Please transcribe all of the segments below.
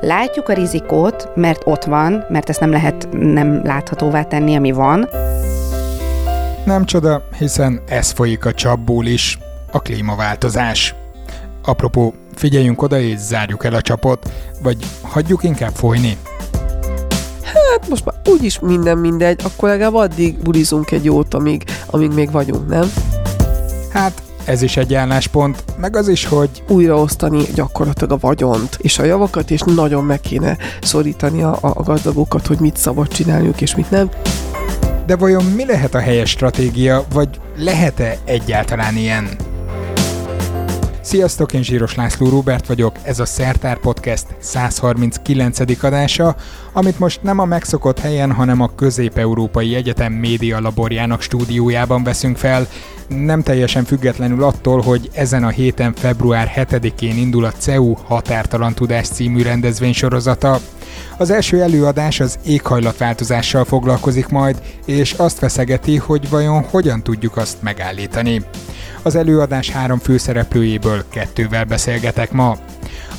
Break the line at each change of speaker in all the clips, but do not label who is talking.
Látjuk a rizikót, mert ott van, mert ezt nem lehet nem láthatóvá tenni, ami van.
Nem csoda, hiszen ez folyik a csapból is, a klímaváltozás. Apropó, figyeljünk oda és zárjuk el a csapot, vagy hagyjuk inkább folyni.
Hát most már úgyis minden mindegy, akkor legalább addig bulizunk egy jót, amíg, amíg még vagyunk, nem?
Hát ez is egy álláspont, meg az is, hogy
újraosztani gyakorlatilag a vagyont és a javakat, és nagyon meg kéne szorítani a, a gazdagokat, hogy mit szabad csinálniuk és mit nem.
De vajon mi lehet a helyes stratégia, vagy lehet-e egyáltalán ilyen? Sziasztok, én Zsíros László Róbert vagyok, ez a Szertár Podcast 139. adása, amit most nem a megszokott helyen, hanem a Közép-Európai Egyetem Média Laborjának stúdiójában veszünk fel, nem teljesen függetlenül attól, hogy ezen a héten február 7-én indul a CEU Határtalan Tudás című rendezvénysorozata. Az első előadás az éghajlatváltozással foglalkozik majd, és azt feszegeti, hogy vajon hogyan tudjuk azt megállítani. Az előadás három főszereplőjéből kettővel beszélgetek ma.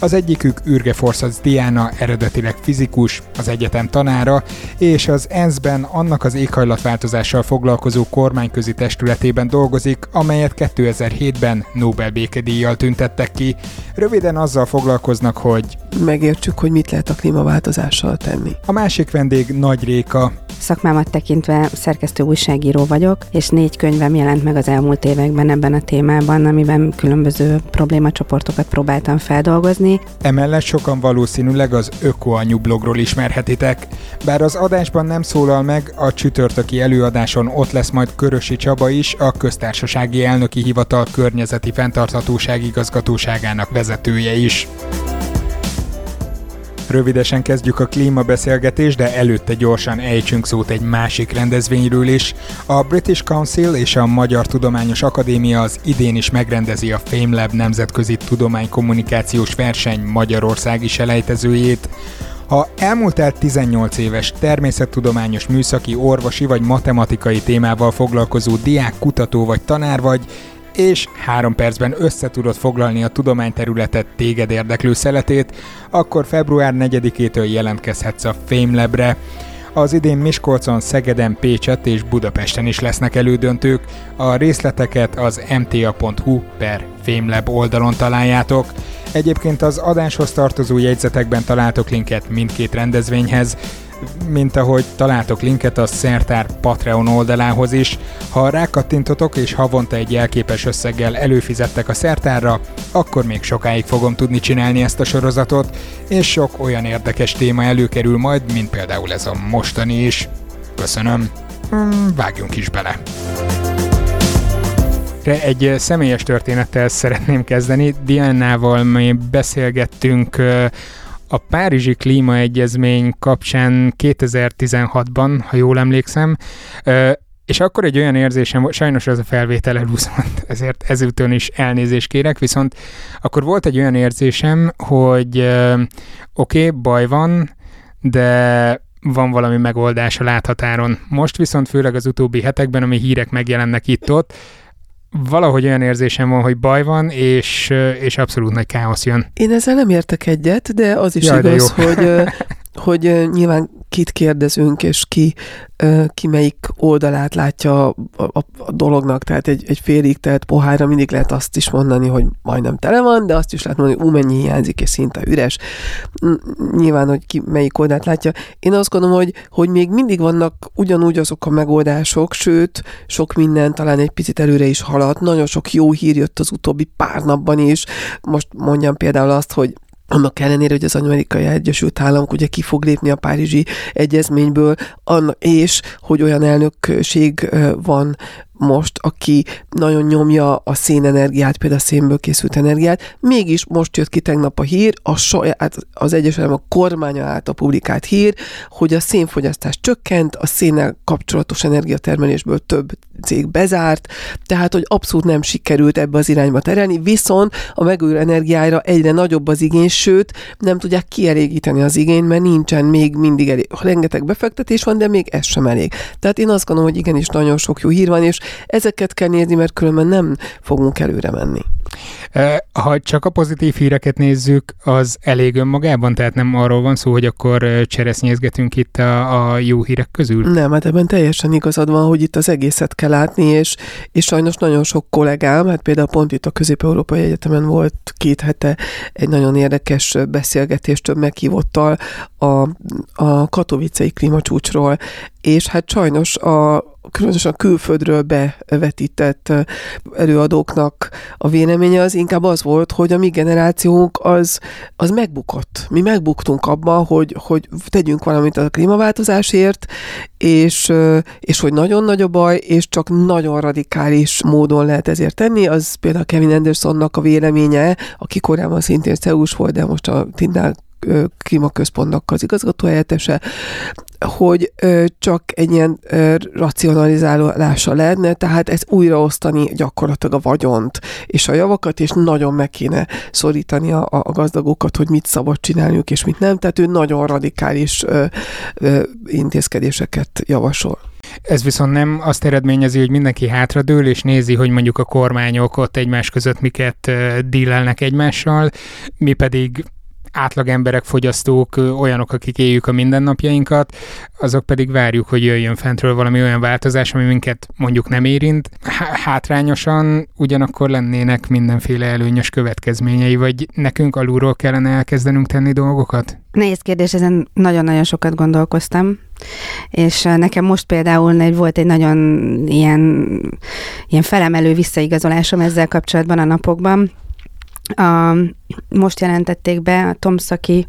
Az egyikük Ürge Forszac Diana, eredetileg fizikus, az egyetem tanára, és az ENSZ-ben annak az éghajlatváltozással foglalkozó kormányközi testületében dolgozik, amelyet 2007-ben Nobel békedíjjal tüntettek ki. Röviden azzal foglalkoznak, hogy
megértsük, hogy mit lehet a klímaváltozással tenni.
A másik vendég Nagy Réka.
Szakmámat tekintve szerkesztő újságíró vagyok, és négy könyvem jelent meg az elmúlt években ebben a témában, amiben különböző problémacsoportokat próbáltam feldolgozni,
tenni. Emellett sokan valószínűleg az Ökoanyu blogról ismerhetitek. Bár az adásban nem szólal meg, a csütörtöki előadáson ott lesz majd Körösi Csaba is, a köztársasági elnöki hivatal környezeti fenntarthatóság igazgatóságának vezetője is. Rövidesen kezdjük a klímabeszélgetést, de előtte gyorsan ejtsünk szót egy másik rendezvényről is. A British Council és a Magyar Tudományos Akadémia az idén is megrendezi a FameLab nemzetközi tudománykommunikációs verseny Magyarországi selejtezőjét. Ha elmúlt 18 éves természettudományos műszaki, orvosi vagy matematikai témával foglalkozó diák, kutató vagy tanár vagy, és három percben összetudod foglalni a tudományterületet téged érdeklő szeletét, akkor február 4-től jelentkezhetsz a FameLab-re. Az idén Miskolcon, Szegeden, Pécset és Budapesten is lesznek elődöntők. A részleteket az mta.hu per FameLab oldalon találjátok. Egyébként az adáshoz tartozó jegyzetekben találtok linket mindkét rendezvényhez mint ahogy találtok linket a Szertár Patreon oldalához is. Ha rákattintotok és havonta egy jelképes összeggel előfizettek a Szertárra, akkor még sokáig fogom tudni csinálni ezt a sorozatot, és sok olyan érdekes téma előkerül majd, mint például ez a mostani is. Köszönöm. Hmm, vágjunk is bele. Egy személyes történettel szeretném kezdeni. Diánával mi beszélgettünk a Párizsi Klímaegyezmény kapcsán 2016-ban, ha jól emlékszem, és akkor egy olyan érzésem volt, sajnos az a felvétel elúszott, ezért ezúton is elnézést kérek, viszont akkor volt egy olyan érzésem, hogy oké, okay, baj van, de van valami megoldás a láthatáron. Most viszont főleg az utóbbi hetekben, ami hírek megjelennek itt-ott, valahogy olyan érzésem van, hogy baj van, és, és abszolút nagy káosz jön.
Én ezzel nem értek egyet, de az is Jaj, igaz, hogy hogy nyilván kit kérdezünk, és ki, ki melyik oldalát látja a, a, a dolognak, tehát egy, egy félig telt pohárra mindig lehet azt is mondani, hogy majdnem tele van, de azt is lehet mondani, hogy ú, mennyi hiányzik, és szinte üres. Nyilván, hogy ki melyik oldalát látja. Én azt gondolom, hogy, hogy még mindig vannak ugyanúgy azok a megoldások, sőt, sok minden talán egy picit előre is haladt. Nagyon sok jó hír jött az utóbbi pár napban is. Most mondjam például azt, hogy annak ellenére, hogy az Amerikai Egyesült Államok ugye ki fog lépni a Párizsi Egyezményből, és hogy olyan elnökség van most, aki nagyon nyomja a szénenergiát, például a szénből készült energiát, mégis most jött ki tegnap a hír, a saját, az Egyesült Államok kormánya által publikált hír, hogy a szénfogyasztás csökkent, a szénnel kapcsolatos energiatermelésből több cég bezárt, tehát, hogy abszolút nem sikerült ebbe az irányba terelni, viszont a megújuló energiára egyre nagyobb az igény, sőt, nem tudják kielégíteni az igényt, mert nincsen még mindig elég. Rengeteg befektetés van, de még ez sem elég. Tehát én azt gondolom, hogy igenis nagyon sok jó hír van, és ezeket kell nézni, mert különben nem fogunk előre menni.
Ha csak a pozitív híreket nézzük, az elég önmagában? Tehát nem arról van szó, hogy akkor cseresznyézgetünk itt a, a jó hírek közül?
Nem, hát ebben teljesen igazad van, hogy itt az egészet kell látni, és, és sajnos nagyon sok kollégám, hát például pont itt a Közép-Európai Egyetemen volt két hete egy nagyon érdekes beszélgetés több meghívottal a, a katovicei klímacsúcsról, és hát sajnos a különösen a külföldről bevetített előadóknak a véleménye az inkább az volt, hogy a mi generációnk az, az megbukott. Mi megbuktunk abban, hogy, hogy tegyünk valamit a klímaváltozásért, és, és hogy nagyon nagy a baj, és csak nagyon radikális módon lehet ezért tenni. Az például Kevin Andersonnak a véleménye, aki korábban szintén szeus volt, de most a Tindál klímaközpontnak az igazgatóhelyettese, hogy csak egy ilyen racionalizálása lenne, tehát ez újraosztani gyakorlatilag a vagyont és a javakat, és nagyon meg kéne szorítani a, a gazdagokat, hogy mit szabad csinálniuk, és mit nem. Tehát ő nagyon radikális ö, ö, intézkedéseket javasol.
Ez viszont nem azt eredményezi, hogy mindenki hátradől, és nézi, hogy mondjuk a kormányok ott egymás között miket dílelnek egymással, mi pedig átlag emberek, fogyasztók, olyanok, akik éljük a mindennapjainkat, azok pedig várjuk, hogy jöjjön fentről valami olyan változás, ami minket mondjuk nem érint. Hátrányosan ugyanakkor lennének mindenféle előnyös következményei, vagy nekünk alulról kellene elkezdenünk tenni dolgokat?
Nehéz kérdés, ezen nagyon-nagyon sokat gondolkoztam, és nekem most például volt egy nagyon ilyen, ilyen felemelő visszaigazolásom ezzel kapcsolatban a napokban, a, most jelentették be a Tomszaki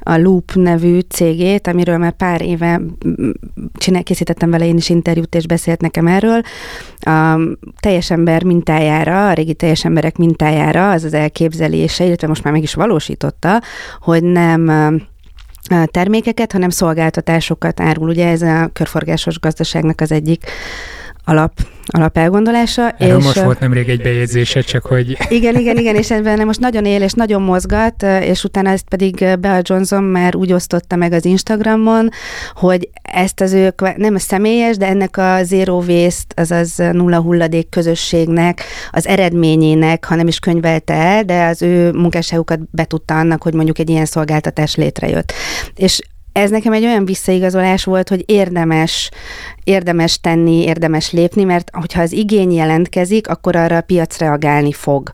a Loop nevű cégét, amiről már pár éve csinál, készítettem vele én is interjút, és beszélt nekem erről. A teljes ember mintájára, a régi teljes emberek mintájára az az elképzelése, illetve most már meg is valósította, hogy nem termékeket, hanem szolgáltatásokat árul. Ugye ez a körforgásos gazdaságnak az egyik alap alapelgondolása.
Erről és most volt nemrég egy bejegyzése, csak hogy...
Igen, igen, igen, és ebben most nagyon él, és nagyon mozgat, és utána ezt pedig Bea Johnson már úgy osztotta meg az Instagramon, hogy ezt az ő, nem a személyes, de ennek a Zero Waste, azaz nulla hulladék közösségnek az eredményének, ha nem is könyvelte el, de az ő munkásságukat betudta annak, hogy mondjuk egy ilyen szolgáltatás létrejött. És ez nekem egy olyan visszaigazolás volt, hogy érdemes érdemes tenni, érdemes lépni, mert hogyha az igény jelentkezik, akkor arra a piac reagálni fog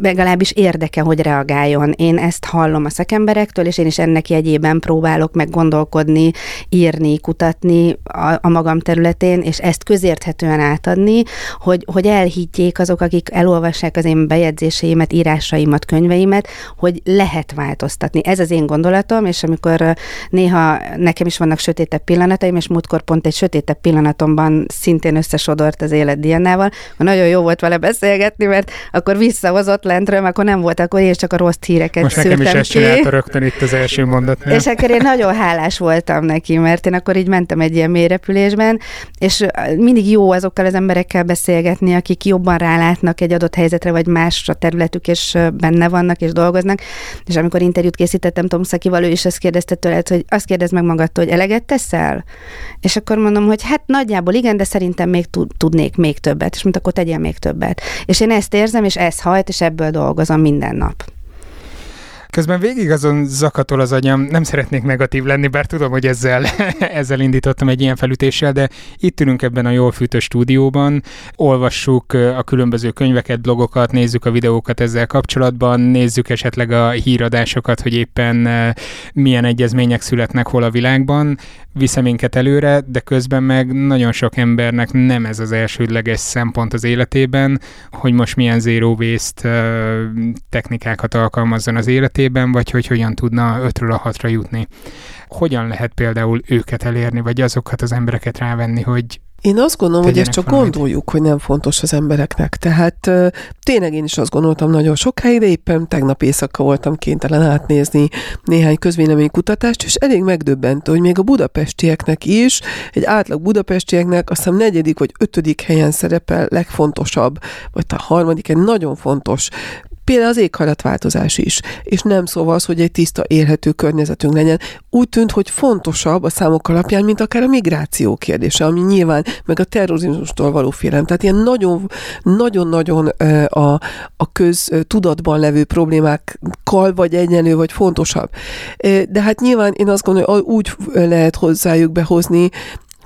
legalábbis érdeke, hogy reagáljon. Én ezt hallom a szakemberektől, és én is ennek jegyében próbálok meg gondolkodni, írni, kutatni a, a magam területén, és ezt közérthetően átadni, hogy, hogy elhiggyék azok, akik elolvassák az én bejegyzéseimet, írásaimat, könyveimet, hogy lehet változtatni. Ez az én gondolatom, és amikor néha nekem is vannak sötétebb pillanataim, és múltkor pont egy sötétebb pillanatomban szintén összesodort az élet Diannával, nagyon jó volt vele beszélgetni, mert akkor visszahozott lentről, akkor nem volt, akkor én csak a rossz híreket
Most nekem is ezt csinálta rögtön itt az első mondatnál.
És akkor én nagyon hálás voltam neki, mert én akkor így mentem egy ilyen mélyrepülésben, és mindig jó azokkal az emberekkel beszélgetni, akik jobban rálátnak egy adott helyzetre, vagy más a területük, és benne vannak, és dolgoznak. És amikor interjút készítettem Tom Szakival, ő is azt kérdezte tőled, hogy azt kérdez meg magadtól, hogy eleget teszel? És akkor mondom, hogy hát nagyjából igen, de szerintem még tudnék még többet, és mondta, akkor tegyél még többet. És én ezt érzem, és ez hajt, és ebből dolgozom minden nap.
Közben végig azon zakatol az agyam, nem szeretnék negatív lenni, bár tudom, hogy ezzel, ezzel indítottam egy ilyen felütéssel, de itt ülünk ebben a jól fűtő stúdióban, olvassuk a különböző könyveket, blogokat, nézzük a videókat ezzel kapcsolatban, nézzük esetleg a híradásokat, hogy éppen milyen egyezmények születnek hol a világban, visze minket előre, de közben meg nagyon sok embernek nem ez az elsődleges szempont az életében, hogy most milyen zero waste technikákat alkalmazzon az életében, vagy hogy hogyan tudna 5-ről a 6-ra jutni. Hogyan lehet például őket elérni, vagy azokat az embereket rávenni, hogy
én azt gondolom, hogy ezt csak valamit. gondoljuk, hogy nem fontos az embereknek. Tehát tényleg én is azt gondoltam nagyon sokáig, de éppen tegnap éjszaka voltam kénytelen átnézni néhány közvéleménykutatást, és elég megdöbbentő, hogy még a budapestieknek is, egy átlag budapestieknek azt hiszem negyedik vagy ötödik helyen szerepel legfontosabb, vagy a harmadik egy nagyon fontos Például az éghajlatváltozás is, és nem szóval az, hogy egy tiszta, élhető környezetünk legyen. Úgy tűnt, hogy fontosabb a számok alapján, mint akár a migráció kérdése, ami nyilván, meg a terrorizmustól való félelem. Tehát ilyen nagyon, nagyon-nagyon a, a köztudatban levő problémákkal vagy egyenlő, vagy fontosabb. De hát nyilván én azt gondolom, hogy úgy lehet hozzájuk behozni,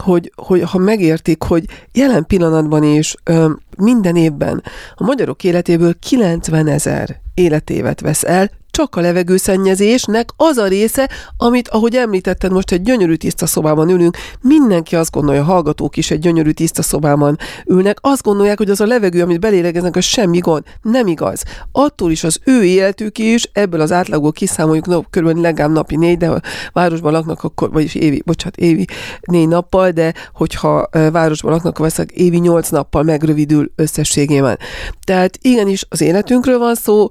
hogy, hogy ha megértik, hogy jelen pillanatban is ö, minden évben a magyarok életéből 90 ezer életévet vesz el csak a levegőszennyezésnek az a része, amit, ahogy említetted, most egy gyönyörű tiszta szobában ülünk, mindenki azt gondolja, hallgatók is egy gyönyörű tiszta szobában ülnek, azt gondolják, hogy az a levegő, amit belélegeznek, az semmi gond. Nem igaz. Attól is az ő életük is, ebből az átlagból kiszámoljuk, no, kb. legalább napi négy, de ha városban laknak, akkor, vagyis évi, bocsánat, évi négy nappal, de hogyha városban laknak, akkor veszek évi nyolc nappal megrövidül összességében. Tehát igenis az életünkről van szó,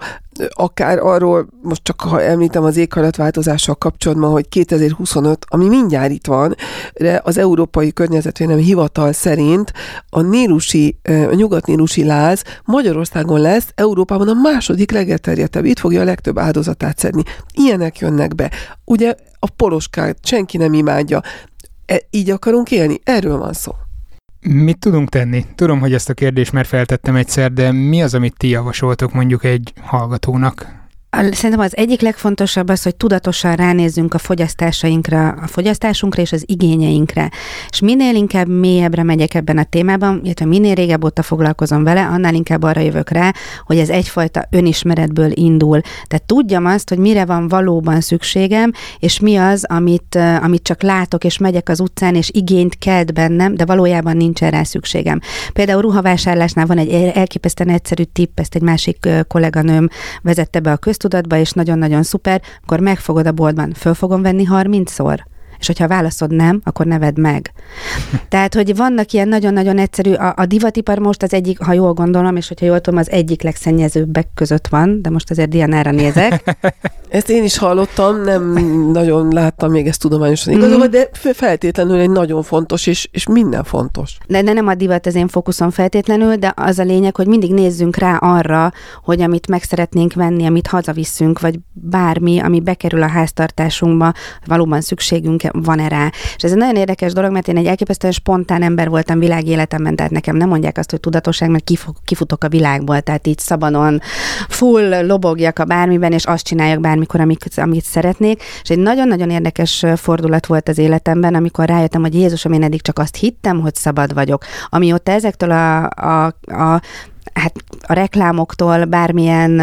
akár arról, most csak ha említem az éghajlatváltozással kapcsolatban, hogy 2025, ami mindjárt itt van, de az Európai Környezetvédelmi Hivatal szerint a nílusi, a nyugat-nílusi láz Magyarországon lesz Európában a második legelterjedtebb. Itt fogja a legtöbb áldozatát szedni. Ilyenek jönnek be. Ugye a poloskát senki nem imádja. E, így akarunk élni? Erről van szó.
Mit tudunk tenni? Tudom, hogy ezt a kérdést már feltettem egyszer, de mi az, amit ti javasoltok mondjuk egy hallgatónak?
Szerintem az egyik legfontosabb az, hogy tudatosan ránézzünk a fogyasztásainkra, a fogyasztásunkra és az igényeinkre. És minél inkább mélyebbre megyek ebben a témában, illetve minél régebb óta foglalkozom vele, annál inkább arra jövök rá, hogy ez egyfajta önismeretből indul. Tehát tudjam azt, hogy mire van valóban szükségem, és mi az, amit, amit csak látok, és megyek az utcán, és igényt kelt bennem, de valójában nincs rá szükségem. Például ruhavásárlásnál van egy elképesztően egyszerű tipp, ezt egy másik kolléganőm vezette be a köz köztudatba, és nagyon-nagyon szuper, akkor megfogod a boltban, föl fogom venni 30-szor és hogyha válaszod nem, akkor neved meg. Tehát, hogy vannak ilyen nagyon-nagyon egyszerű, a, a divatipar most az egyik, ha jól gondolom, és hogyha jól tudom, az egyik legszennyezőbbek között van, de most azért Dianára nézek.
Ezt én is hallottam, nem nagyon láttam még ezt tudományosan igazolva, mm. de feltétlenül egy nagyon fontos, és, és minden fontos.
De, de nem a divat az én fókuszom feltétlenül, de az a lényeg, hogy mindig nézzünk rá arra, hogy amit meg szeretnénk venni, amit hazaviszünk, vagy bármi, ami bekerül a háztartásunkba, valóban szükségünk van-e rá. És ez egy nagyon érdekes dolog, mert én egy elképesztően spontán ember voltam világéletemben, tehát nekem nem mondják azt, hogy tudatosság, mert kifutok a világból, tehát így szabadon full lobogjak a bármiben, és azt csináljak bármikor, amit, amit szeretnék. És egy nagyon-nagyon érdekes fordulat volt az életemben, amikor rájöttem, hogy Jézusom, én eddig csak azt hittem, hogy szabad vagyok. Amióta ezektől a, a, a hát a reklámoktól, bármilyen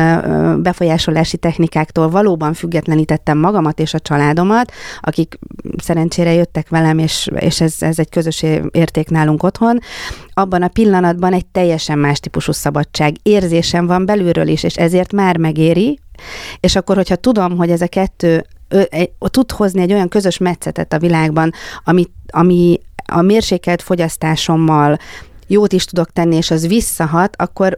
befolyásolási technikáktól valóban függetlenítettem magamat és a családomat, akik szerencsére jöttek velem, és, és ez, ez egy közös érték nálunk otthon, abban a pillanatban egy teljesen más típusú szabadság érzésem van belülről is, és ezért már megéri, és akkor, hogyha tudom, hogy ez a kettő ö, tud hozni egy olyan közös metszetet a világban, ami, ami a mérsékelt fogyasztásommal, jót is tudok tenni, és az visszahat, akkor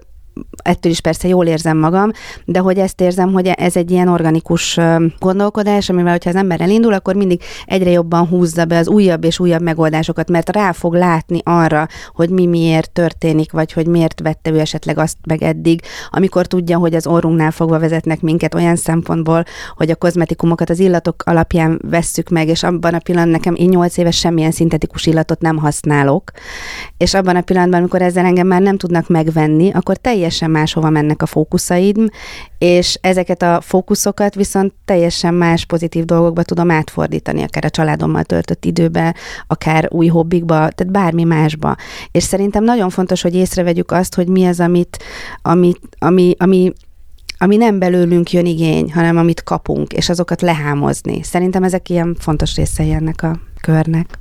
ettől is persze jól érzem magam, de hogy ezt érzem, hogy ez egy ilyen organikus gondolkodás, amivel, hogyha az ember elindul, akkor mindig egyre jobban húzza be az újabb és újabb megoldásokat, mert rá fog látni arra, hogy mi miért történik, vagy hogy miért vette ő esetleg azt meg eddig, amikor tudja, hogy az orrunknál fogva vezetnek minket olyan szempontból, hogy a kozmetikumokat az illatok alapján vesszük meg, és abban a pillanatban nekem én nyolc éves semmilyen szintetikus illatot nem használok, és abban a pillanatban, amikor ezzel engem már nem tudnak megvenni, akkor teljesen teljesen máshova mennek a fókuszaid, és ezeket a fókuszokat viszont teljesen más pozitív dolgokba tudom átfordítani, akár a családommal töltött időbe, akár új hobbikba, tehát bármi másba. És szerintem nagyon fontos, hogy észrevegyük azt, hogy mi az, amit, amit, ami, ami ami nem belőlünk jön igény, hanem amit kapunk, és azokat lehámozni. Szerintem ezek ilyen fontos részei ennek a körnek.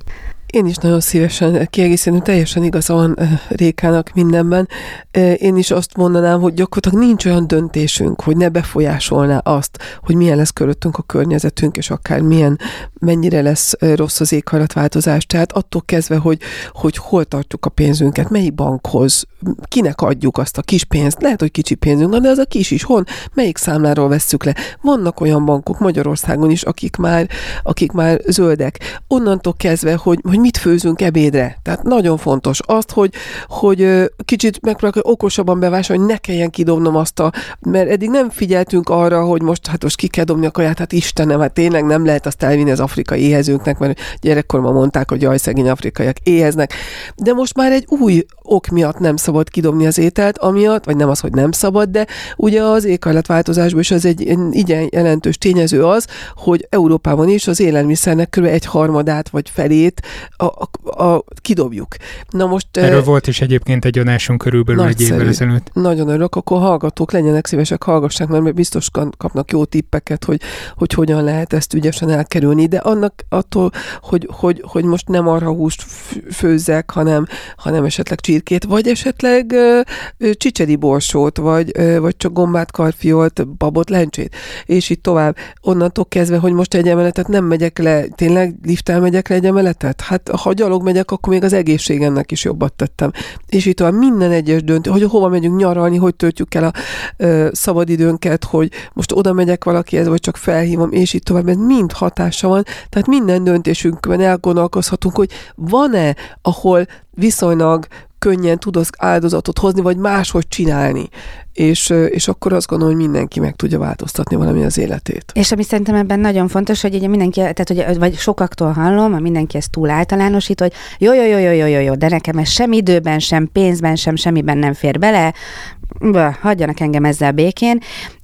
Én is nagyon szívesen kiegészítem, teljesen igaza van eh, Rékának mindenben. Eh, én is azt mondanám, hogy gyakorlatilag nincs olyan döntésünk, hogy ne befolyásolná azt, hogy milyen lesz körülöttünk a környezetünk, és akár milyen, mennyire lesz eh, rossz az éghajlatváltozás. Tehát attól kezdve, hogy, hogy hol tartjuk a pénzünket, melyik bankhoz, kinek adjuk azt a kis pénzt, lehet, hogy kicsi pénzünk van, de az a kis is, hon, melyik számláról vesszük le. Vannak olyan bankok Magyarországon is, akik már, akik már zöldek. Onnantól kezdve, hogy, hogy hogy mit főzünk ebédre. Tehát nagyon fontos azt, hogy, hogy kicsit megpróbálok okosabban bevásárolni, hogy ne kelljen kidobnom azt a, mert eddig nem figyeltünk arra, hogy most hát most ki kell dobni a kaját, hát Istenem, hát tényleg nem lehet azt elvinni az afrikai éhezőknek, mert gyerekkorban mondták, hogy jaj, szegény afrikaiak éheznek. De most már egy új ok miatt nem szabad kidobni az ételt, amiatt, vagy nem az, hogy nem szabad, de ugye az éghajlatváltozásban is az egy igen jelentős tényező az, hogy Európában is az élelmiszernek kb. egy harmadát vagy felét a, a, a, kidobjuk.
Na most... Erről e, volt is egyébként egy adásunk körülbelül nagyszerű, egy évvel ezelőtt.
Nagyon örülök, akkor hallgatók legyenek szívesek, hallgassák, mert biztos kapnak jó tippeket, hogy, hogy hogyan lehet ezt ügyesen elkerülni, de annak attól, hogy, hogy, hogy most nem arra húst főzzek, hanem, hanem esetleg csirkét, vagy esetleg ö, csicseri borsót, vagy, ö, vagy csak gombát, karfiolt, babot, lencsét, és így tovább. Onnantól kezdve, hogy most egy emeletet nem megyek le, tényleg liftel megyek le egy emeletet? Hát ha gyalog megyek, akkor még az egészségemnek is jobbat tettem. És így tovább minden egyes döntő, hogy hova megyünk nyaralni, hogy töltjük el a ö, szabadidőnket, hogy most oda megyek valakihez, vagy csak felhívom, és így tovább, mert mind hatása van. Tehát minden döntésünkben elgondolkozhatunk, hogy van-e, ahol viszonylag könnyen tudsz áldozatot hozni, vagy máshogy csinálni. És, és akkor azt gondolom, hogy mindenki meg tudja változtatni valami az életét.
És ami szerintem ebben nagyon fontos, hogy ugye mindenki, tehát hogy, vagy sokaktól hallom, hogy mindenki ezt túl általánosít, hogy jó, jó, jó, jó, jó, jó, jó, de nekem ez sem időben, sem pénzben, sem semmiben nem fér bele, hagyjanak engem ezzel békén,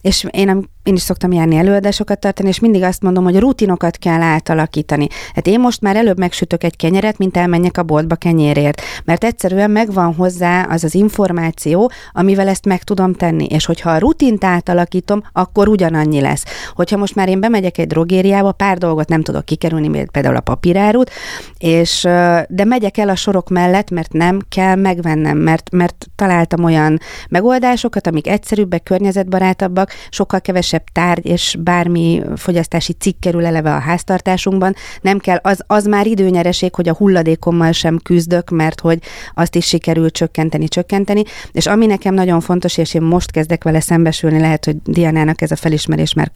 és én, én is szoktam járni előadásokat tartani, és mindig azt mondom, hogy rutinokat kell átalakítani. Hát én most már előbb megsütök egy kenyeret, mint elmenjek a boltba kenyérért, mert egyszerűen megvan hozzá az az információ, amivel ezt meg tudom tenni, és hogyha a rutint átalakítom, akkor ugyanannyi lesz. Hogyha most már én bemegyek egy drogériába, pár dolgot nem tudok kikerülni, például a papírárut, és, de megyek el a sorok mellett, mert nem kell megvennem, mert, mert találtam olyan megoldásokat, amik egyszerűbbek, környezetbarátabbak, sokkal kevesebb tárgy és bármi fogyasztási cikk kerül eleve a háztartásunkban. Nem kell, az, az már időnyereség, hogy a hulladékommal sem küzdök, mert hogy azt is sikerül csökkenteni, csökkenteni. És ami nekem nagyon fontos, és én most kezdek vele szembesülni, lehet, hogy Dianának ez a felismerés már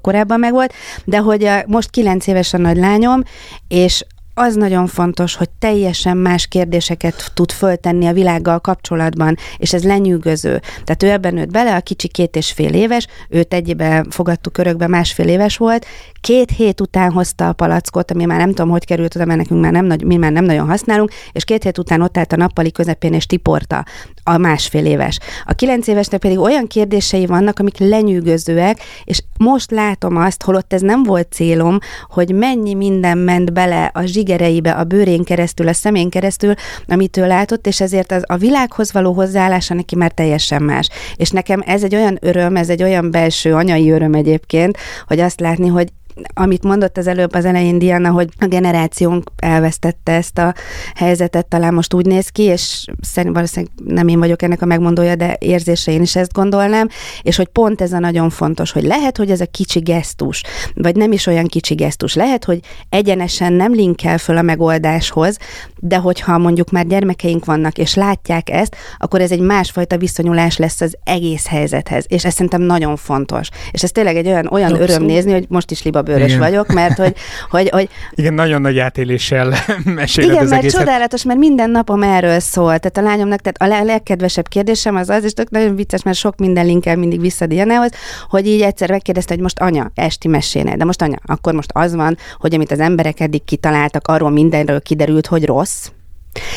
korábban megvolt, de hogy most kilenc éves a nagylányom, és az nagyon fontos, hogy teljesen más kérdéseket tud föltenni a világgal kapcsolatban, és ez lenyűgöző. Tehát ő ebben nőtt bele, a kicsi két és fél éves, őt egyébe fogadtuk örökbe, másfél éves volt, két hét után hozta a palackot, ami már nem tudom, hogy került oda, mert nekünk már nem, mi már nem nagyon használunk, és két hét után ott állt a nappali közepén, és tiporta a másfél éves. A kilenc évesnek pedig olyan kérdései vannak, amik lenyűgözőek, és most látom azt, holott ez nem volt célom, hogy mennyi minden ment bele a zsigereibe, a bőrén keresztül, a szemén keresztül, amit ő látott, és ezért az, a világhoz való hozzáállása neki már teljesen más. És nekem ez egy olyan öröm, ez egy olyan belső anyai öröm egyébként, hogy azt látni, hogy amit mondott az előbb az elején Diana, hogy a generációnk elvesztette ezt a helyzetet, talán most úgy néz ki, és szerintem valószínűleg nem én vagyok ennek a megmondója, de érzése én is ezt gondolnám, és hogy pont ez a nagyon fontos, hogy lehet, hogy ez a kicsi gesztus, vagy nem is olyan kicsi gesztus, lehet, hogy egyenesen nem linkel föl a megoldáshoz, de hogyha mondjuk már gyermekeink vannak, és látják ezt, akkor ez egy másfajta viszonyulás lesz az egész helyzethez, és ez szerintem nagyon fontos. És ez tényleg egy olyan, olyan öröm nézni, hogy most is liba bőrös Igen. vagyok, mert hogy, hogy, hogy...
Igen, nagyon nagy átéléssel meséled
Igen,
az
mert egészet. csodálatos, mert minden napom erről szól. Tehát a lányomnak, tehát a legkedvesebb kérdésem az az, és tök nagyon vicces, mert sok minden linkel mindig vissza Dianához, hogy így egyszer megkérdezte, hogy most anya, esti meséne, de most anya, akkor most az van, hogy amit az emberek eddig kitaláltak, arról mindenről kiderült, hogy rossz,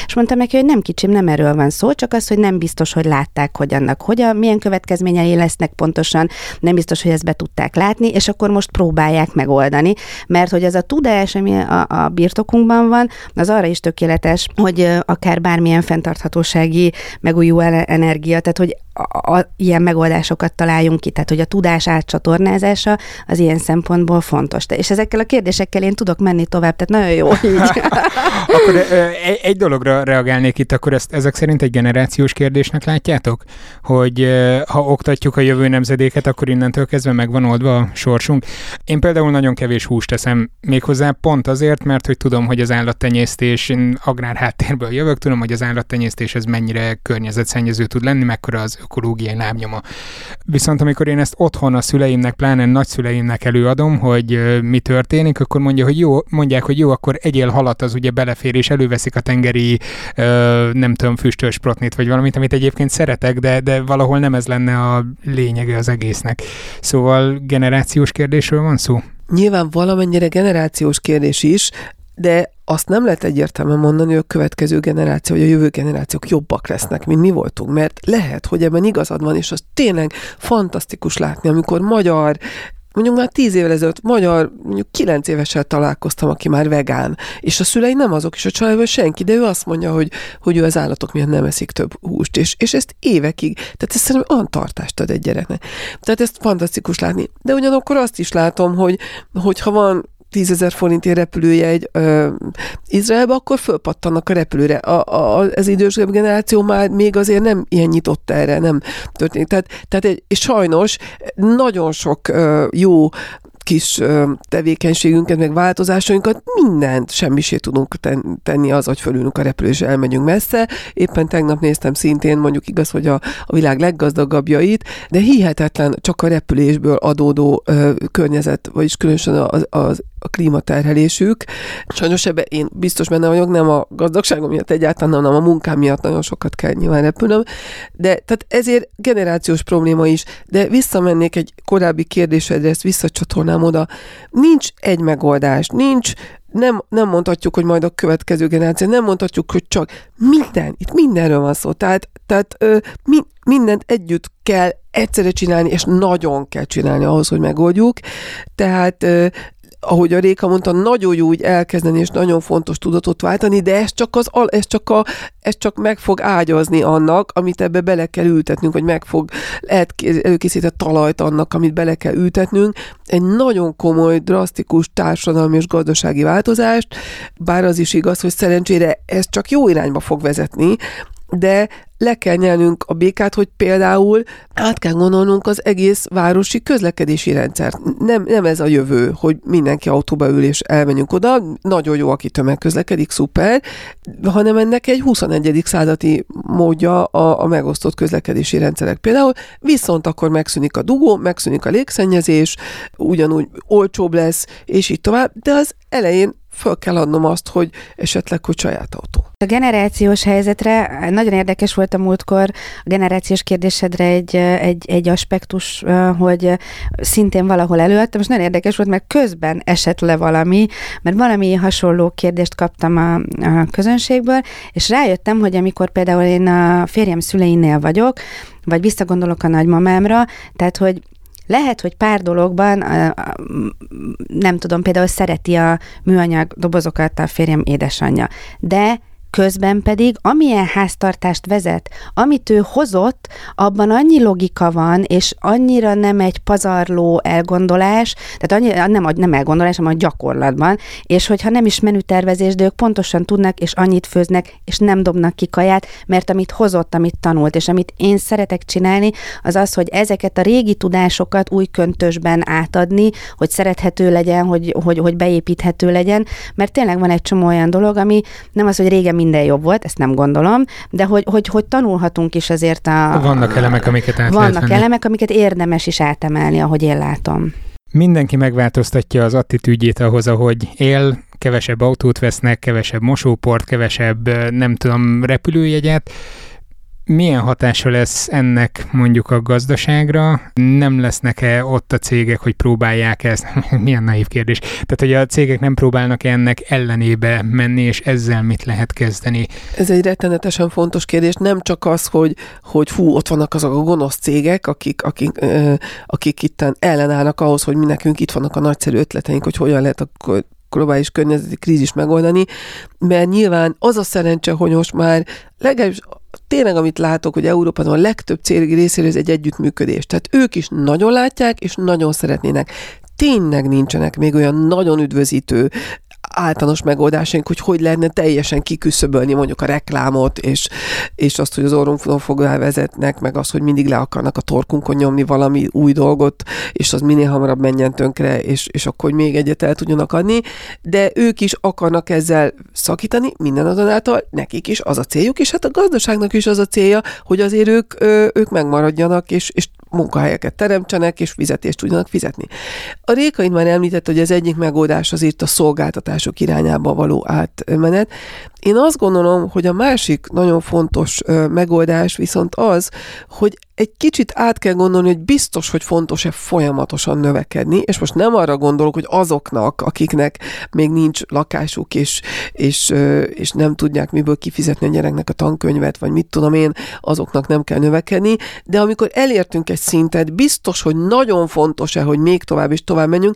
és mondtam neki, hogy nem kicsim, nem erről van szó, csak az, hogy nem biztos, hogy látták, hogy annak hogyan, milyen következményei lesznek pontosan, nem biztos, hogy ezt be tudták látni, és akkor most próbálják megoldani, mert hogy ez a tudás, ami a, a birtokunkban van, az arra is tökéletes, hogy akár bármilyen fenntarthatósági megújuló energia, tehát hogy a, a, ilyen megoldásokat találjunk ki, tehát hogy a tudás átcsatornázása az ilyen szempontból fontos. És ezekkel a kérdésekkel én tudok menni tovább, tehát nagyon jó így.
Akkor egy dolog dologra reagálnék itt, akkor ezt ezek szerint egy generációs kérdésnek látjátok? Hogy ha oktatjuk a jövő nemzedéket, akkor innentől kezdve megvan oldva a sorsunk. Én például nagyon kevés húst teszem, méghozzá pont azért, mert hogy tudom, hogy az állattenyésztés, én agrár háttérből jövök, tudom, hogy az állattenyésztés ez mennyire környezetszennyező tud lenni, mekkora az ökológiai lábnyoma. Viszont amikor én ezt otthon a szüleimnek, pláne nagyszüleimnek előadom, hogy mi történik, akkor mondja, hogy jó, mondják, hogy jó, akkor egyél halat, az ugye belefér, és előveszik a tengeri, nem tudom, füstös protnit, vagy valamit, amit egyébként szeretek, de, de valahol nem ez lenne a lényege az egésznek. Szóval generációs kérdésről van szó?
Nyilván valamennyire generációs kérdés is, de azt nem lehet egyértelműen mondani, hogy a következő generáció, vagy a jövő generációk jobbak lesznek, mint mi voltunk, mert lehet, hogy ebben igazad van, és az tényleg fantasztikus látni, amikor magyar mondjuk már tíz évvel ezelőtt magyar, mondjuk kilenc évesen találkoztam, aki már vegán, és a szülei nem azok, és a családban senki, de ő azt mondja, hogy, hogy ő az állatok miatt nem eszik több húst, és, és ezt évekig, tehát ez szerintem olyan tartást ad egy gyereknek. Tehát ezt fantasztikus látni. De ugyanakkor azt is látom, hogy, hogyha van tízezer forintért repülőjegy ö, Izraelbe, akkor fölpattannak a repülőre. A, a, az idősebb generáció már még azért nem ilyen nyitott erre, nem történik. Tehát, tehát egy, és sajnos nagyon sok ö, jó kis tevékenységünket, meg változásainkat, mindent semmisé tudunk tenni az, hogy fölülünk a repülő és elmegyünk messze. Éppen tegnap néztem szintén, mondjuk igaz, hogy a, a világ leggazdagabbjait, de hihetetlen csak a repülésből adódó ö, környezet, vagyis különösen az, az a klímaterhelésük. Sajnos ebben én biztos benne vagyok, nem a gazdagságom miatt egyáltalán, hanem a munkám miatt nagyon sokat kell nyilván repülnöm, de tehát ezért generációs probléma is, de visszamennék egy korábbi kérdésedre, ezt visszacsatolnám oda. Nincs egy megoldás, nincs nem, nem mondhatjuk, hogy majd a következő generáció, nem mondhatjuk, hogy csak minden, itt mindenről van szó. Tehát, tehát ö, mi, mindent együtt kell egyszerre csinálni, és nagyon kell csinálni ahhoz, hogy megoldjuk. Tehát ö, ahogy a Réka mondta, nagyon jó úgy elkezdeni, és nagyon fontos tudatot váltani, de ez csak, az, ez csak, a, ez csak meg fog ágyazni annak, amit ebbe bele kell ültetnünk, vagy meg fog, lehet előkészített talajt annak, amit bele kell ültetnünk. Egy nagyon komoly, drasztikus társadalmi és gazdasági változást, bár az is igaz, hogy szerencsére ez csak jó irányba fog vezetni, de le kell nyelnünk a békát, hogy például át kell gondolnunk az egész városi közlekedési rendszert. Nem, nem ez a jövő, hogy mindenki autóba ül és elmenjünk oda, nagyon jó, aki tömegközlekedik, szuper, hanem ennek egy 21. századi módja a, a megosztott közlekedési rendszerek. Például viszont akkor megszűnik a dugó, megszűnik a légszennyezés, ugyanúgy olcsóbb lesz, és így tovább, de az elején föl kell adnom azt, hogy esetleg, hogy saját autó.
A generációs helyzetre nagyon érdekes volt a múltkor a generációs kérdésedre egy, egy, egy aspektus, hogy szintén valahol előadtam, és nagyon érdekes volt, mert közben esett le valami, mert valami hasonló kérdést kaptam a, a közönségből, és rájöttem, hogy amikor például én a férjem szüleinél vagyok, vagy visszagondolok a nagymamámra, tehát hogy lehet, hogy pár dologban, nem tudom, például szereti a műanyag dobozokat a férjem édesanyja, de közben pedig amilyen háztartást vezet, amit ő hozott, abban annyi logika van, és annyira nem egy pazarló elgondolás, tehát annyi, nem, nem elgondolás, hanem a gyakorlatban, és hogyha nem is menütervezés, de ők pontosan tudnak, és annyit főznek, és nem dobnak ki kaját, mert amit hozott, amit tanult, és amit én szeretek csinálni, az az, hogy ezeket a régi tudásokat új köntösben átadni, hogy szerethető legyen, hogy, hogy, hogy beépíthető legyen, mert tényleg van egy csomó olyan dolog, ami nem az, hogy régen minden jobb volt, ezt nem gondolom, de hogy, hogy, hogy tanulhatunk is azért a...
Vannak elemek, amiket át
Vannak elemek, amiket érdemes is átemelni, ahogy én látom.
Mindenki megváltoztatja az attitűdjét ahhoz, ahogy él, kevesebb autót vesznek, kevesebb mosóport, kevesebb, nem tudom, repülőjegyet milyen hatása lesz ennek mondjuk a gazdaságra? Nem lesznek-e ott a cégek, hogy próbálják ezt? Milyen naív kérdés. Tehát, hogy a cégek nem próbálnak ennek ellenébe menni, és ezzel mit lehet kezdeni?
Ez egy rettenetesen fontos kérdés. Nem csak az, hogy, hogy fú, ott vannak azok a gonosz cégek, akik, akik, akik itt ellenállnak ahhoz, hogy mi nekünk itt vannak a nagyszerű ötleteink, hogy hogyan lehet a globális környezeti krízis megoldani, mert nyilván az a szerencse, hogy most már legalábbis tényleg, amit látok, hogy Európában a legtöbb cég részéről ez egy együttműködés. Tehát ők is nagyon látják, és nagyon szeretnének. Tényleg nincsenek még olyan nagyon üdvözítő általános megoldásaink, hogy hogy lehetne teljesen kiküszöbölni mondjuk a reklámot, és, és azt, hogy az orrunkon fogva vezetnek, meg az, hogy mindig le akarnak a torkunkon nyomni valami új dolgot, és az minél hamarabb menjen tönkre, és, és akkor még egyet el tudjanak adni, de ők is akarnak ezzel szakítani, minden azonáltal nekik is az a céljuk, és hát a gazdaságnak is az a célja, hogy azért ők, ők megmaradjanak, és, és munkahelyeket teremtsenek, és fizetést tudjanak fizetni. A Rékain már említett, hogy az egyik megoldás az itt a szolgáltatások irányába való átmenet. Én azt gondolom, hogy a másik nagyon fontos megoldás viszont az, hogy egy kicsit át kell gondolni, hogy biztos, hogy fontos-e folyamatosan növekedni, és most nem arra gondolok, hogy azoknak, akiknek még nincs lakásuk, és, és, és nem tudják miből kifizetni a gyereknek a tankönyvet, vagy mit tudom én, azoknak nem kell növekedni, de amikor elértünk egy szintet, biztos, hogy nagyon fontos-e, hogy még tovább és tovább menjünk,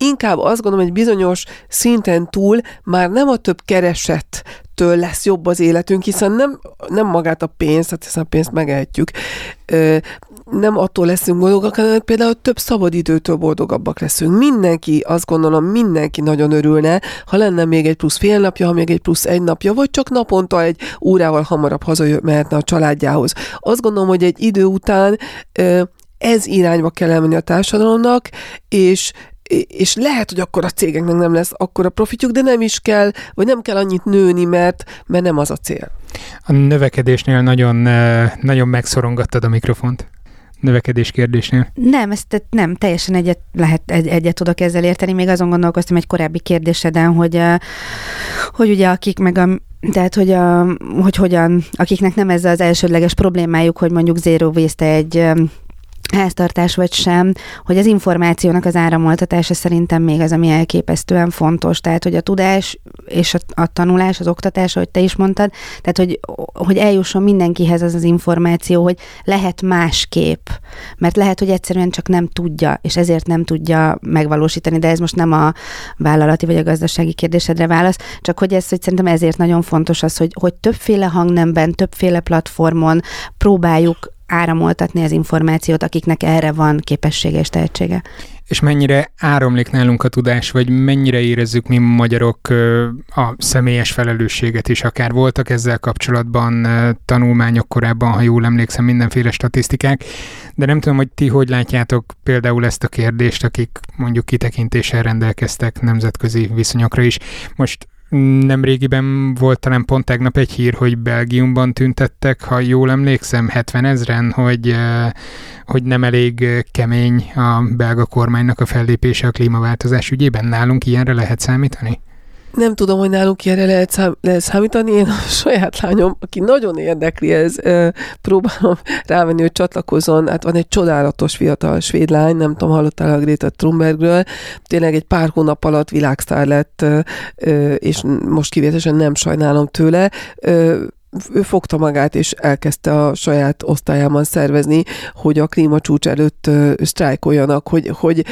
inkább azt gondolom, hogy bizonyos szinten túl már nem a több keresettől lesz jobb az életünk, hiszen nem, nem magát a pénzt, hát hiszen a pénzt megehetjük, nem attól leszünk boldogak, hanem például több szabadidőtől boldogabbak leszünk. Mindenki, azt gondolom, mindenki nagyon örülne, ha lenne még egy plusz fél napja, ha még egy plusz egy napja, vagy csak naponta egy órával hamarabb hazamehetne a családjához. Azt gondolom, hogy egy idő után ez irányba kell elmenni a társadalomnak, és és lehet, hogy akkor a cégeknek nem lesz akkor a profitjuk, de nem is kell, vagy nem kell annyit nőni, mert, mert nem az a cél.
A növekedésnél nagyon, nagyon megszorongattad a mikrofont növekedés kérdésnél?
Nem, ezt nem, teljesen egyet, lehet, egy, egyet tudok ezzel érteni. Még azon gondolkoztam egy korábbi kérdéseden, hogy, hogy ugye akik meg a tehát, hogy, a, hogy hogyan, akiknek nem ez az elsődleges problémájuk, hogy mondjuk zero waste egy háztartás vagy sem, hogy az információnak az áramoltatása szerintem még az, ami elképesztően fontos. Tehát, hogy a tudás és a, a tanulás, az oktatás, ahogy te is mondtad, tehát, hogy, hogy eljusson mindenkihez az az információ, hogy lehet másképp, mert lehet, hogy egyszerűen csak nem tudja, és ezért nem tudja megvalósítani, de ez most nem a vállalati vagy a gazdasági kérdésedre válasz, csak hogy ez, hogy szerintem ezért nagyon fontos az, hogy, hogy többféle hangnemben, többféle platformon próbáljuk áramoltatni az információt, akiknek erre van képessége és tehetsége.
És mennyire áramlik nálunk a tudás, vagy mennyire érezzük mi magyarok a személyes felelősséget is, akár voltak ezzel kapcsolatban tanulmányok korábban, ha jól emlékszem, mindenféle statisztikák, de nem tudom, hogy ti hogy látjátok például ezt a kérdést, akik mondjuk kitekintéssel rendelkeztek nemzetközi viszonyokra is. Most nem régiben volt talán pont tegnap egy hír, hogy Belgiumban tüntettek, ha jól emlékszem, 70 ezren, hogy, hogy nem elég kemény a belga kormánynak a fellépése a klímaváltozás ügyében. Nálunk ilyenre lehet számítani?
Nem tudom, hogy nálunk ilyenre lehet, szám, lehet számítani. Én a saját lányom, aki nagyon érdekli ez, próbálom rávenni, hogy csatlakozon. Hát van egy csodálatos fiatal svéd lány, nem tudom, hallottál a Greta Thunbergről. Tényleg egy pár hónap alatt világsztár lett, és most kivételesen nem sajnálom tőle ő fogta magát, és elkezdte a saját osztályában szervezni, hogy a klímacsúcs előtt sztrájkoljanak, hogy, hogy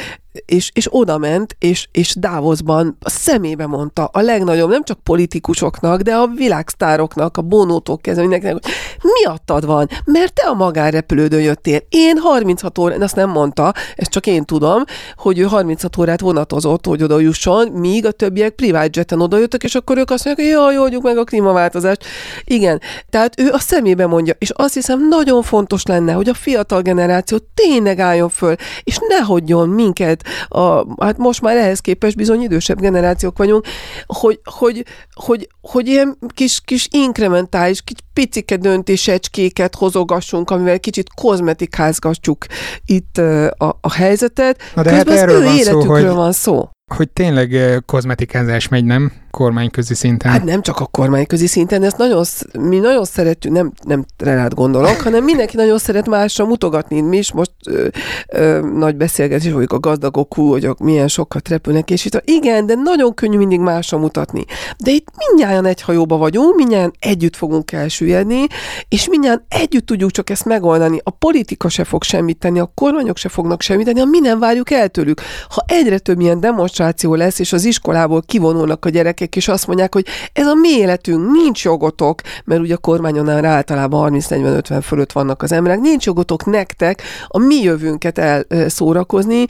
és, és oda ment, és, és Davosban a szemébe mondta a legnagyobb, nem csak politikusoknak, de a világsztároknak, a Bonótól kezdve mindenkinek, hogy miattad van, mert te a magánrepülődön jöttél. Én 36 órát, ezt nem mondta, ezt csak én tudom, hogy ő 36 órát vonatozott, hogy oda jusson, míg a többiek privát jeten oda jöttek, és akkor ők azt mondják, hogy jaj, oldjuk meg a klímaváltozást. Igen, tehát ő a szemébe mondja, és azt hiszem nagyon fontos lenne, hogy a fiatal generáció tényleg álljon föl, és ne hagyjon minket a, hát most már ehhez képest bizony idősebb generációk vagyunk, hogy, hogy, hogy, hogy ilyen kis, kis inkrementális, kis picike döntésecskéket hozogassunk, amivel kicsit kozmetikázgatjuk itt a, a helyzetet.
Na de
Közben
hát erről
az ő
van
életükről
szó, hogy,
van szó.
Hogy tényleg kozmetikázás megy, nem? Kormányközi szinten.
Hát nem csak a kormányközi szinten, ezt nagyon, mi nagyon szeretjük, nem, nem relát gondolok, hanem mindenki nagyon szeret másra mutogatni. Mi is most ö, ö, nagy beszélgetés vagyunk a gazdagok, hú, hogy milyen sokat repülnek, és itt igen, de nagyon könnyű mindig másra mutatni. De itt mindnyáján egy hajóba vagyunk, mindnyáján együtt fogunk elsüllyedni, és mindnyáján együtt tudjuk csak ezt megoldani. A politika se fog semmit tenni, a kormányok se fognak semmit tenni, ha mi nem várjuk el tőlük. Ha egyre több ilyen demonstráció lesz, és az iskolából kivonulnak a gyerekek, gyerekek, és azt mondják, hogy ez a mi életünk, nincs jogotok, mert ugye a kormányon általában 30-40-50 fölött vannak az emberek, nincs jogotok nektek a mi jövőnket elszórakozni,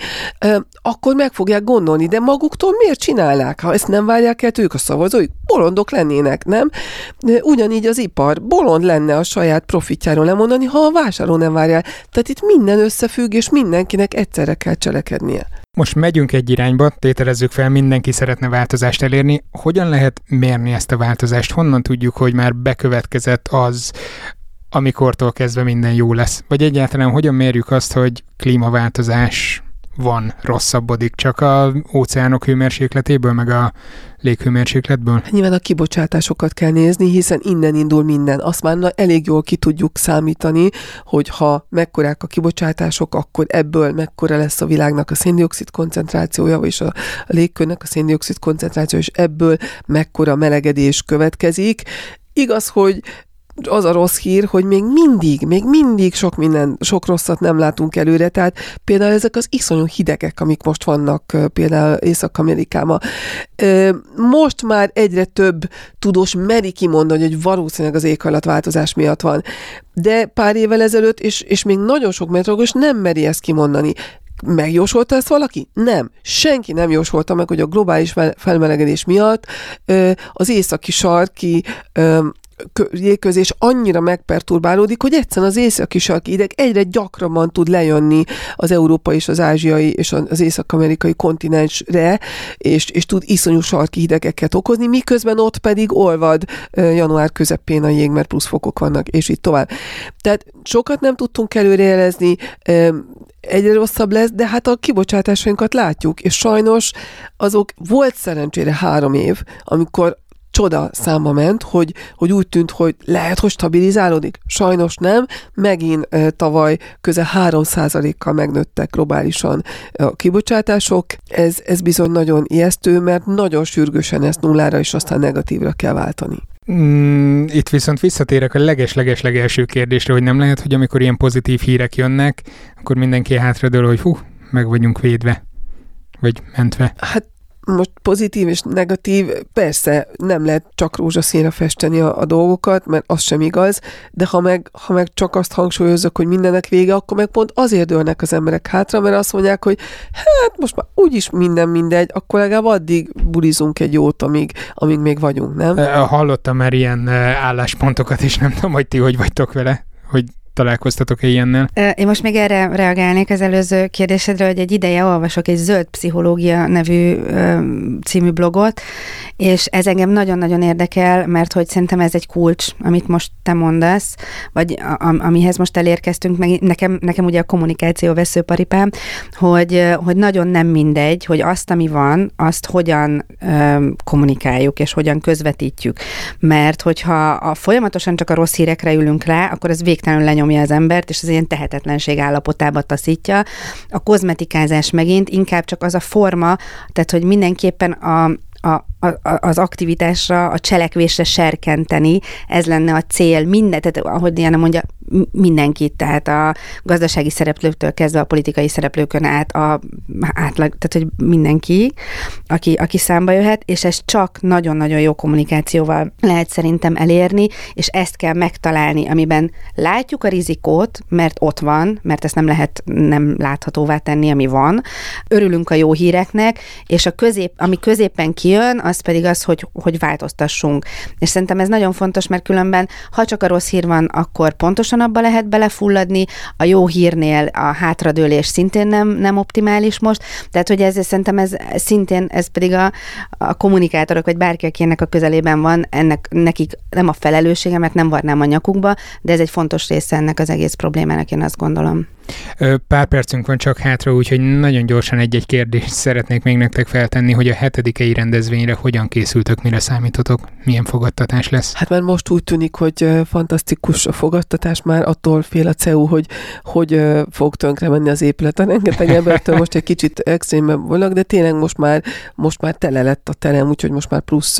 akkor meg fogják gondolni, de maguktól miért csinálnák? Ha ezt nem várják el ők a szavazóik, bolondok lennének, nem? Ugyanígy az ipar bolond lenne a saját profitjáról lemondani, ha a vásárló nem várja Tehát itt minden összefügg, és mindenkinek egyszerre kell cselekednie.
Most megyünk egy irányba, tételezzük fel, mindenki szeretne változást elérni. Hogyan lehet mérni ezt a változást? Honnan tudjuk, hogy már bekövetkezett az, amikortól kezdve minden jó lesz? Vagy egyáltalán hogyan mérjük azt, hogy klímaváltozás van, rosszabbodik, csak a óceánok hőmérsékletéből, meg a léghőmérsékletből?
Nyilván a kibocsátásokat kell nézni, hiszen innen indul minden. Azt már elég jól ki tudjuk számítani, hogy ha mekkorák a kibocsátások, akkor ebből mekkora lesz a világnak a széndiokszid koncentrációja, és a légkörnek a széndiokszid koncentráció, és ebből mekkora melegedés következik. Igaz, hogy az a rossz hír, hogy még mindig, még mindig sok minden, sok rosszat nem látunk előre, tehát például ezek az iszonyú hidegek, amik most vannak például Észak-Amerikában. Most már egyre több tudós meri kimondani, hogy valószínűleg az éghajlatváltozás miatt van. De pár évvel ezelőtt, és, és még nagyon sok metrogos nem meri ezt kimondani. Megjósolta ezt valaki? Nem. Senki nem jósolta meg, hogy a globális felmelegedés miatt az északi sarki jégközés annyira megperturbálódik, hogy egyszerűen az északi sarki ideg egyre gyakrabban tud lejönni az európai és az ázsiai és az észak-amerikai kontinensre, és, és tud iszonyú sarki hidegeket okozni, miközben ott pedig olvad január közepén a jég, mert plusz fokok vannak, és így tovább. Tehát sokat nem tudtunk előrejelezni, egyre rosszabb lesz, de hát a kibocsátásainkat látjuk, és sajnos azok volt szerencsére három év, amikor csoda száma ment, hogy, hogy úgy tűnt, hogy lehet, hogy stabilizálódik. Sajnos nem. Megint tavaly közel 3%-kal megnőttek globálisan a kibocsátások. Ez, ez bizony nagyon ijesztő, mert nagyon sürgősen ezt nullára és aztán negatívra kell váltani.
Mm, itt viszont visszatérek a leges-leges legelső kérdésre, hogy nem lehet, hogy amikor ilyen pozitív hírek jönnek, akkor mindenki hátradől, hogy hú, meg vagyunk védve, vagy mentve.
Hát most pozitív és negatív, persze nem lehet csak rózsaszínre festeni a, a dolgokat, mert az sem igaz, de ha meg, ha meg csak azt hangsúlyozok, hogy mindennek vége, akkor meg pont azért dőlnek az emberek hátra, mert azt mondják, hogy hát most már úgyis minden mindegy, akkor legalább addig bulizunk egy jót, amíg, amíg még vagyunk, nem?
Hallottam már ilyen álláspontokat, és nem tudom, hogy ti hogy vagytok vele, hogy találkoztatok-e ilyennel?
Én most még erre reagálnék az előző kérdésedre, hogy egy ideje olvasok egy Zöld Pszichológia nevű című blogot, és ez engem nagyon-nagyon érdekel, mert hogy szerintem ez egy kulcs, amit most te mondasz, vagy am- amihez most elérkeztünk, meg nekem, nekem ugye a kommunikáció veszőparipám, hogy, hogy nagyon nem mindegy, hogy azt, ami van, azt hogyan ö, kommunikáljuk, és hogyan közvetítjük. Mert hogyha a folyamatosan csak a rossz hírekre ülünk rá, akkor ez végtelenül lenyom nyomja az embert, és az ilyen tehetetlenség állapotába taszítja. A kozmetikázás megint inkább csak az a forma, tehát hogy mindenképpen a, a, az aktivitásra, a cselekvésre serkenteni, ez lenne a cél, minden, tehát ahogy Diana mondja, mindenkit, tehát a gazdasági szereplőktől kezdve a politikai szereplőkön át, a átlag, tehát hogy mindenki, aki, aki számba jöhet, és ez csak nagyon-nagyon jó kommunikációval lehet szerintem elérni, és ezt kell megtalálni, amiben látjuk a rizikót, mert ott van, mert ezt nem lehet nem láthatóvá tenni, ami van, örülünk a jó híreknek, és a közép, ami középen kijön, az pedig az, hogy, hogy változtassunk. És szerintem ez nagyon fontos, mert különben, ha csak a rossz hír van, akkor pontosan abba lehet belefulladni, a jó hírnél a hátradőlés szintén nem, nem optimális most, tehát hogy ez szerintem ez szintén, ez pedig a, a kommunikátorok, vagy bárki, aki ennek a közelében van, ennek nekik nem a felelőssége, mert nem varnám a nyakukba, de ez egy fontos része ennek az egész problémának, én azt gondolom.
Pár percünk van csak hátra, úgyhogy nagyon gyorsan egy-egy kérdést szeretnék még nektek feltenni, hogy a hetedikei rendezvényre hogyan készültök, mire számítotok, milyen fogadtatás lesz?
Hát mert most úgy tűnik, hogy fantasztikus a fogadtatás, már attól fél a CEU, hogy hogy fog tönkre menni az épület. Rengeteg embertől most egy kicsit extrémben vannak, de tényleg most már, most már tele lett a terem, úgyhogy most már plusz,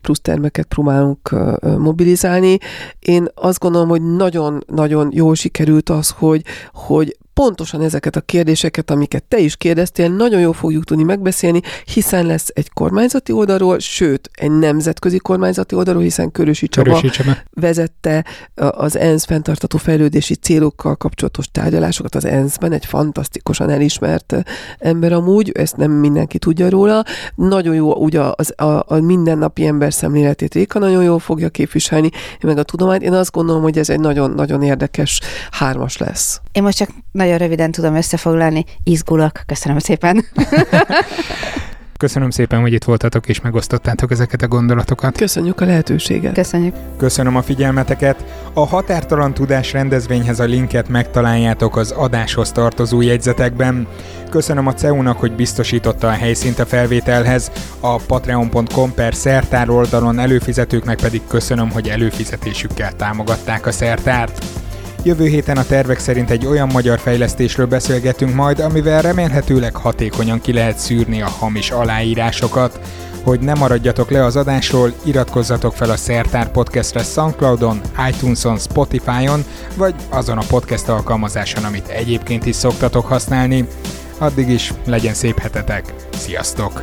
plusz termeket próbálunk mobilizálni. Én azt gondolom, hogy nagyon-nagyon jól sikerült az, hogy, hogy pontosan ezeket a kérdéseket, amiket te is kérdeztél, nagyon jól fogjuk tudni megbeszélni, hiszen lesz egy kormányzati oldalról, sőt, egy nemzetközi kormányzati oldalról, hiszen Körösi Csaba, Körösi vezette az ENSZ fenntartató fejlődési célokkal kapcsolatos tárgyalásokat az ENSZ-ben, egy fantasztikusan elismert ember amúgy, ezt nem mindenki tudja róla. Nagyon jó, ugye az, a, a mindennapi ember szemléletét Réka nagyon jól fogja képviselni, meg a tudományt. Én azt gondolom, hogy ez egy nagyon-nagyon érdekes hármas lesz.
Én most csak nagyon röviden tudom összefoglalni. Izgulok. Köszönöm szépen.
Köszönöm szépen, hogy itt voltatok és megosztottátok ezeket a gondolatokat.
Köszönjük a lehetőséget.
Köszönjük.
Köszönöm a figyelmeteket. A Határtalan Tudás rendezvényhez a linket megtaláljátok az adáshoz tartozó jegyzetekben. Köszönöm a CEU-nak, hogy biztosította a helyszínt a felvételhez, a patreon.com per szertár oldalon előfizetőknek pedig köszönöm, hogy előfizetésükkel támogatták a szertárt. Jövő héten a tervek szerint egy olyan magyar fejlesztésről beszélgetünk majd, amivel remélhetőleg hatékonyan ki lehet szűrni a hamis aláírásokat. Hogy ne maradjatok le az adásról, iratkozzatok fel a Szertár Podcastre Soundcloudon, iTunes-on, Spotify-on, vagy azon a podcast alkalmazáson, amit egyébként is szoktatok használni. Addig is legyen szép hetetek. Sziasztok!